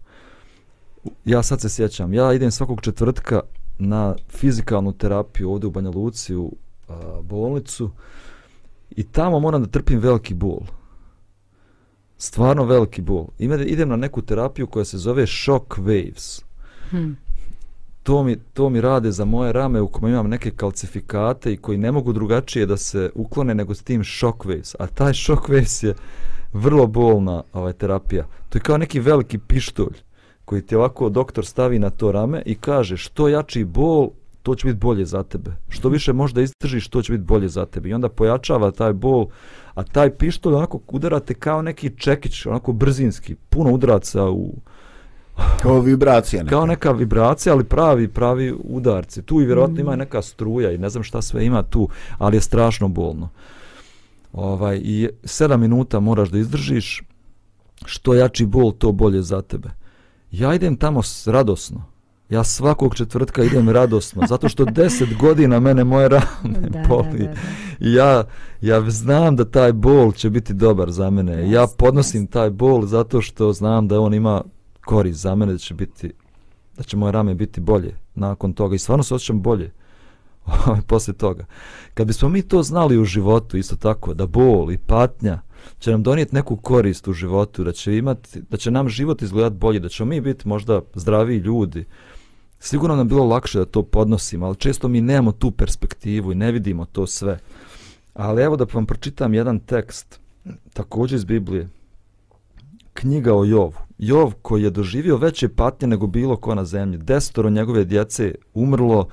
Speaker 3: Ja sad se sjećam, ja idem svakog četvrtka na fizikalnu terapiju ovdje u Banja Luci u bolnicu i tamo moram da trpim veliki bol. Stvarno veliki bol. Ime, idem na neku terapiju koja se zove shock waves.
Speaker 4: Hmm.
Speaker 3: To mi, to mi rade za moje rame u kojima imam neke kalcifikate i koji ne mogu drugačije da se uklone nego s tim shock waves. A taj shock waves je vrlo bolna ovaj, terapija. To je kao neki veliki pištolj koji ti ovako doktor stavi na to rame i kaže što jači bol, to će biti bolje za tebe. Što više možda izdržiš, to će biti bolje za tebe. I onda pojačava taj bol, a taj pištolj onako udarate kao neki čekić, onako brzinski, puno udaraca u...
Speaker 5: Kao vibracija neka.
Speaker 3: Kao neka vibracija, ali pravi, pravi udarci. Tu i vjerojatno ima neka struja i ne znam šta sve ima tu, ali je strašno bolno. Ovaj, I sedam minuta moraš da izdržiš, što jači bol, to bolje za tebe. Ja idem tamo radosno. Ja svakog četvrtka idem radosno, zato što deset godina mene moje rame
Speaker 4: Da,
Speaker 3: boli.
Speaker 4: da, da, da.
Speaker 3: Ja, ja znam da taj bol će biti dobar za mene. Ja
Speaker 4: Jeste,
Speaker 3: podnosim taj bol zato što znam da on ima korist za mene, da će biti da će moje rame biti bolje nakon toga i stvarno se osjećam bolje poslije toga. Kad bismo mi to znali u životu isto tako, da bol i patnja će nam donijeti neku korist u životu, da će imati, da će nam život izgledati bolje, da ćemo mi biti možda zdraviji ljudi, sigurno nam bilo lakše da to podnosimo, ali često mi nemamo tu perspektivu i ne vidimo to sve. Ali evo da vam pročitam jedan tekst, također iz Biblije, knjiga o Jovu. Jov koji je doživio veće patnje nego bilo ko na zemlji. Desetoro njegove djece umrlo,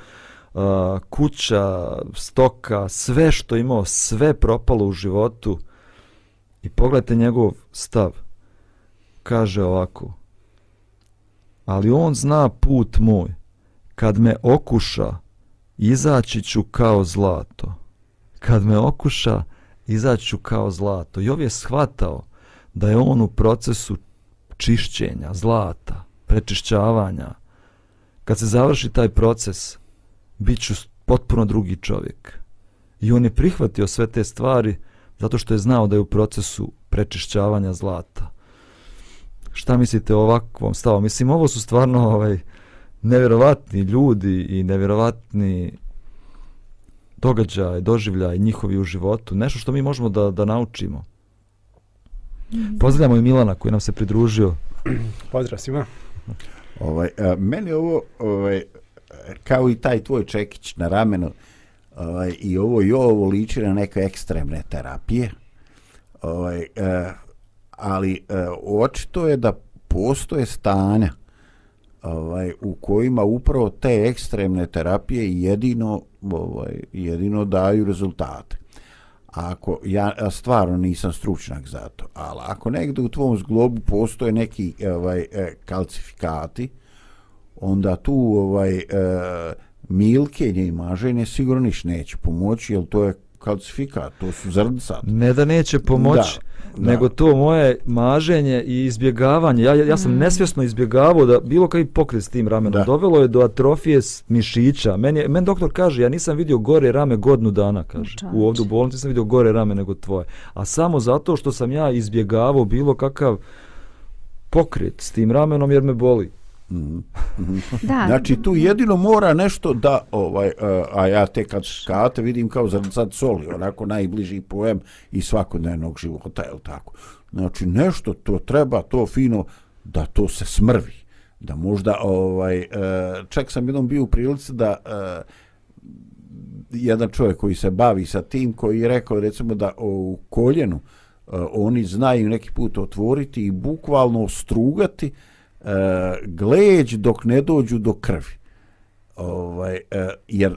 Speaker 3: uh, kuća, stoka, sve što imao, sve propalo u životu. I pogledajte njegov stav. Kaže ovako. Ali on zna put moj. Kad me okuša, izaći ću kao zlato. Kad me okuša, izaći ću kao zlato. Jov je shvatao da je on u procesu čišćenja, zlata, prečišćavanja. Kad se završi taj proces, bit ću potpuno drugi čovjek. I on je prihvatio sve te stvari zato što je znao da je u procesu prečišćavanja zlata. Šta mislite o ovakvom stavu? Mislim, ovo su stvarno ovaj, nevjerovatni ljudi i nevjerovatni događaj, doživljaj njihovi u životu. Nešto što mi možemo da, da naučimo. Pozdravljamo i Milana koji nam se pridružio.
Speaker 7: Pozdrav svima.
Speaker 5: Ovaj, a, meni ovo, ovaj, kao i taj tvoj čekić na ramenu, ovaj, i ovo i ovo liči na neke ekstremne terapije. Ovaj, a, ali a, očito je da postoje stanja ovaj, u kojima upravo te ekstremne terapije jedino, ovaj, jedino daju rezultate. Ako, ja ja stvarno nisam stručnjak za to, ali ako negdje u tvom zglobu postoje neki ovaj, e, kalcifikati, onda tu ovaj, e, milkenje i maženje sigurno niš neće pomoći, jer to je kalcifikat, to su zrnca.
Speaker 3: Ne da neće pomoći,
Speaker 5: Da, da.
Speaker 3: nego to moje maženje i izbjegavanje. Ja, ja sam nesvjesno izbjegavao da bilo koji pokret s tim ramenom
Speaker 5: Da.
Speaker 3: dovelo je do atrofije mišića. Meni, je- meni doktor kaže, ja nisam vidio gore rame godnu dana, kaže.
Speaker 4: Čovječe.
Speaker 3: U ovdje u bolnici sam vidio gore rame nego tvoje. A samo zato što sam ja izbjegavao bilo kakav pokret s tim ramenom jer me boli.
Speaker 5: Mhm.
Speaker 4: Da,
Speaker 5: Znači tu jedino mora nešto da ovaj a, a ja te kad skate vidim kao zrncat soli, onako najbliži pojem i svakodnevnog života, je tako? Znači nešto to treba, to fino da to se smrvi. Da možda ovaj e, čak sam jednom bio u prilici da e, jedan čovjek koji se bavi sa tim koji je rekao recimo da u koljenu oni znaju neki put otvoriti i bukvalno strugati uh, E, gleđ dok ne dođu do krvi. Ovaj, e, jer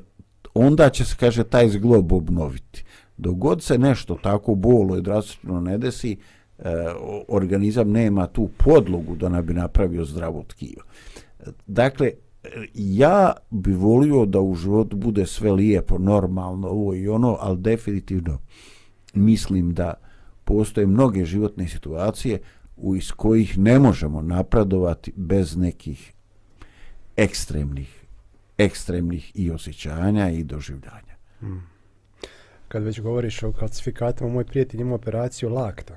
Speaker 5: onda će se, kaže, taj zglob obnoviti. Dogod se nešto tako bolo i drastično ne desi, e, organizam nema tu podlogu da ne bi napravio zdravo tkivo. Dakle, ja bi volio da u životu bude sve lijepo, normalno, ovo i ono, ali definitivno mislim da postoje mnoge životne situacije iz kojih ne možemo napredovati bez nekih ekstremnih ekstremnih i osjećanja i doživljanja. Hmm.
Speaker 7: Kad već govoriš o kalcifikatama, moj prijatelj ima operaciju lakta.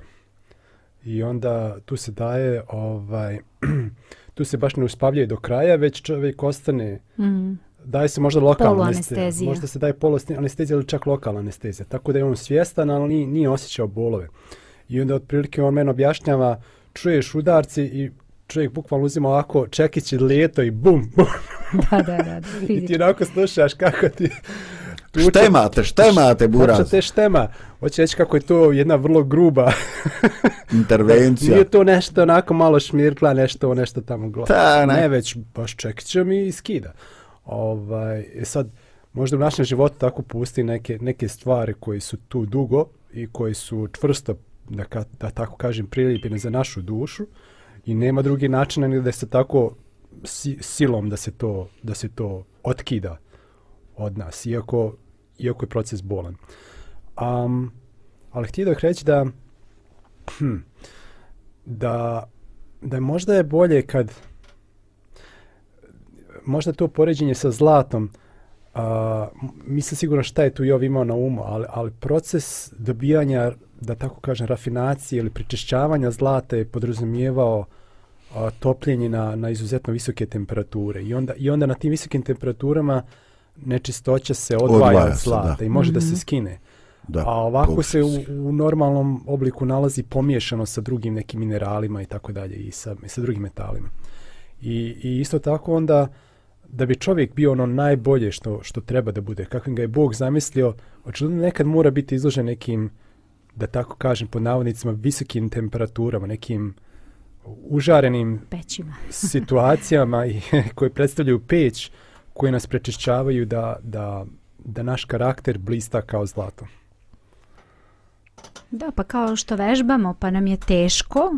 Speaker 7: I onda tu se daje ovaj tu se baš ne uspavljaju do kraja, već čovjek ostane, mm. daje se možda lokalna anestezija. Možda se daje polo anestezija ili čak lokalna anestezija. Tako da je on svjestan, ali nije, nije osjećao bolove. I onda otprilike on meni objašnjava, čuješ udarci i čovjek bukvalno uzima ovako čekić i lijeto i bum, bum.
Speaker 4: da, da, da.
Speaker 7: I ti onako slušaš kako ti...
Speaker 5: Štemate, štemate, buraz.
Speaker 7: Hoće te štema. Hoće reći kako je to jedna vrlo gruba
Speaker 5: intervencija.
Speaker 7: Nije to nešto onako malo šmirkla, nešto, nešto tamo gleda. Ta, ne. ne, već baš čekića mi skida. Ovaj, e sad, možda u našem životu tako pusti neke, neke stvari koji su tu dugo i koji su čvrsto, da, ka, da tako kažem, prilijepine za našu dušu i nema drugi način nego da se tako si, silom da se to da se to otkida od nas, iako iako je proces bolan. Um, ali htio da reći da hm, da da možda je bolje kad možda to poređenje sa zlatom uh, mislim sigurno šta je tu Jov imao na umu, ali, ali proces dobijanja, da tako kažem, rafinacije ili pričešćavanja zlata je podrazumijevao a, topljenje na, na izuzetno visoke temperature. I onda, I onda na tim visokim temperaturama uh, nečistoća se odvaja, odvaja od zlata se, i može mm -hmm. da se mhm. skine. Da, A ovako se u, u normalnom obliku nalazi pomiješano sa drugim nekim mineralima i tako dalje i sa, i sa drugim metalima. I, I isto tako onda da bi čovjek bio ono najbolje što, što treba da bude, kakvim ga je Bog zamislio, očigledno nekad mora biti izložen nekim, da tako kažem, pod navodnicima, visokim temperaturama, nekim užarenim
Speaker 4: Pećima.
Speaker 7: situacijama i, koje predstavljaju peć, koje nas prečišćavaju da, da, da naš karakter blista kao zlato.
Speaker 4: Da, pa kao što vežbamo, pa nam je teško,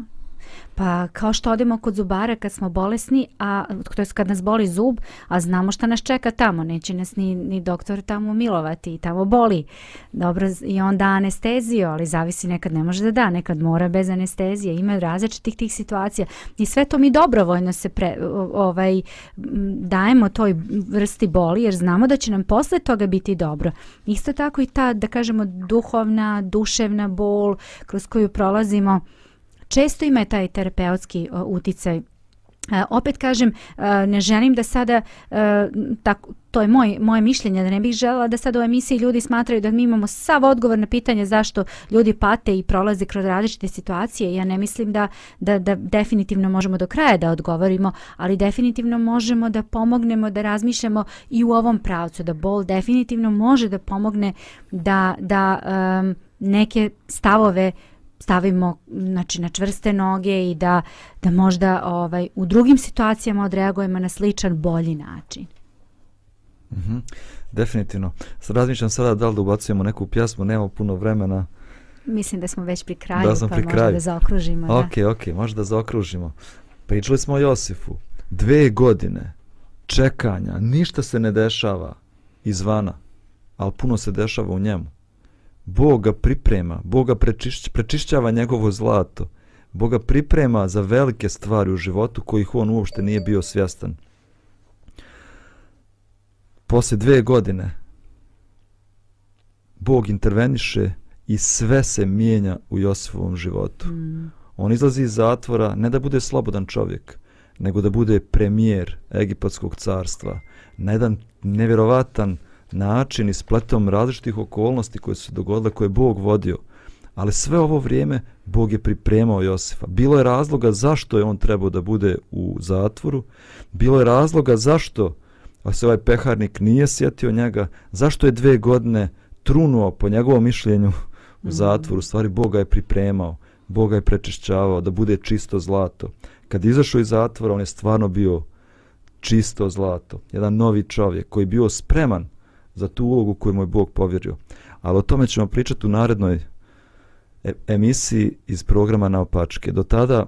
Speaker 4: Pa kao što odemo kod zubara kad smo bolesni, a to je kad nas boli zub, a znamo šta nas čeka tamo, neće nas ni, ni doktor tamo milovati i tamo boli. Dobro, i onda anesteziju, ali zavisi nekad ne može da da, nekad mora bez anestezije. Ima različitih tih situacija i sve to mi dobrovoljno se pre, ovaj, dajemo toj vrsti boli jer znamo da će nam posle toga biti dobro. Isto tako i ta, da kažemo, duhovna, duševna bol kroz koju prolazimo, često ima taj terapeutski uticaj. E, opet kažem, e, ne želim da sada, e, tako, to je moj, moje mišljenje, da ne bih žela da sad u emisiji ljudi smatraju da mi imamo sav odgovor na pitanje zašto ljudi pate i prolaze kroz različite situacije. Ja ne mislim da, da, da definitivno možemo do kraja da odgovorimo, ali definitivno možemo da pomognemo, da razmišljamo i u ovom pravcu, da bol definitivno može da pomogne da, da um, neke stavove uh, stavimo znači na čvrste noge i da da možda ovaj u drugim situacijama odreagujemo na sličan bolji način.
Speaker 3: Mhm. Mm Definitivno. Sad razmišljam sada da li da ubacujemo neku pjesmu, nemamo puno vremena.
Speaker 4: Mislim da smo već pri kraju, da pa pri možda da zaokružimo.
Speaker 3: Ok, da. ok, možda da zaokružimo. Pričali smo o Josifu. Dve godine čekanja, ništa se ne dešava izvana, ali puno se dešava u njemu. Bog ga priprema, Bog ga prečišć, prečišćava njegovo zlato, Bog ga priprema za velike stvari u životu kojih on uopšte nije bio svjestan. Posle dve godine Bog interveniše i sve se mijenja u Josifovom životu. Mm. On izlazi iz zatvora ne da bude slobodan čovjek, nego da bude premijer Egipatskog carstva. Na jedan nevjerovatan način i spletom različitih okolnosti koje su se dogodile, koje je Bog vodio. Ali sve ovo vrijeme Bog je pripremao Josifa. Bilo je razloga zašto je on trebao da bude u zatvoru. Bilo je razloga zašto a se ovaj peharnik nije sjetio njega. Zašto je dve godine trunuo po njegovom mišljenju u zatvoru, u stvari Bog ga je pripremao, Bog ga je prečišćavao da bude čisto zlato. Kad je izašao iz zatvora, on je stvarno bio čisto zlato. Jedan novi čovjek koji je bio spreman za tu ulogu koju mu je Bog povjerio. Ali o tome ćemo pričati u narednoj e- emisiji iz programa Naopačke. Do tada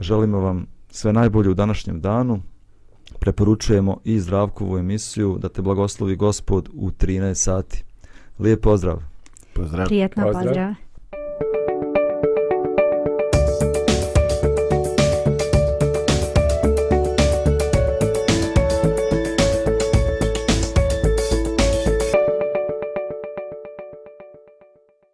Speaker 3: želimo vam sve najbolje u današnjem danu. Preporučujemo i Zdravkovu emisiju da te blagoslovi gospod u 13 sati. Lijep pozdrav!
Speaker 5: Pozdrav.
Speaker 4: Prijetno
Speaker 7: Pozdrav.
Speaker 4: pozdrav.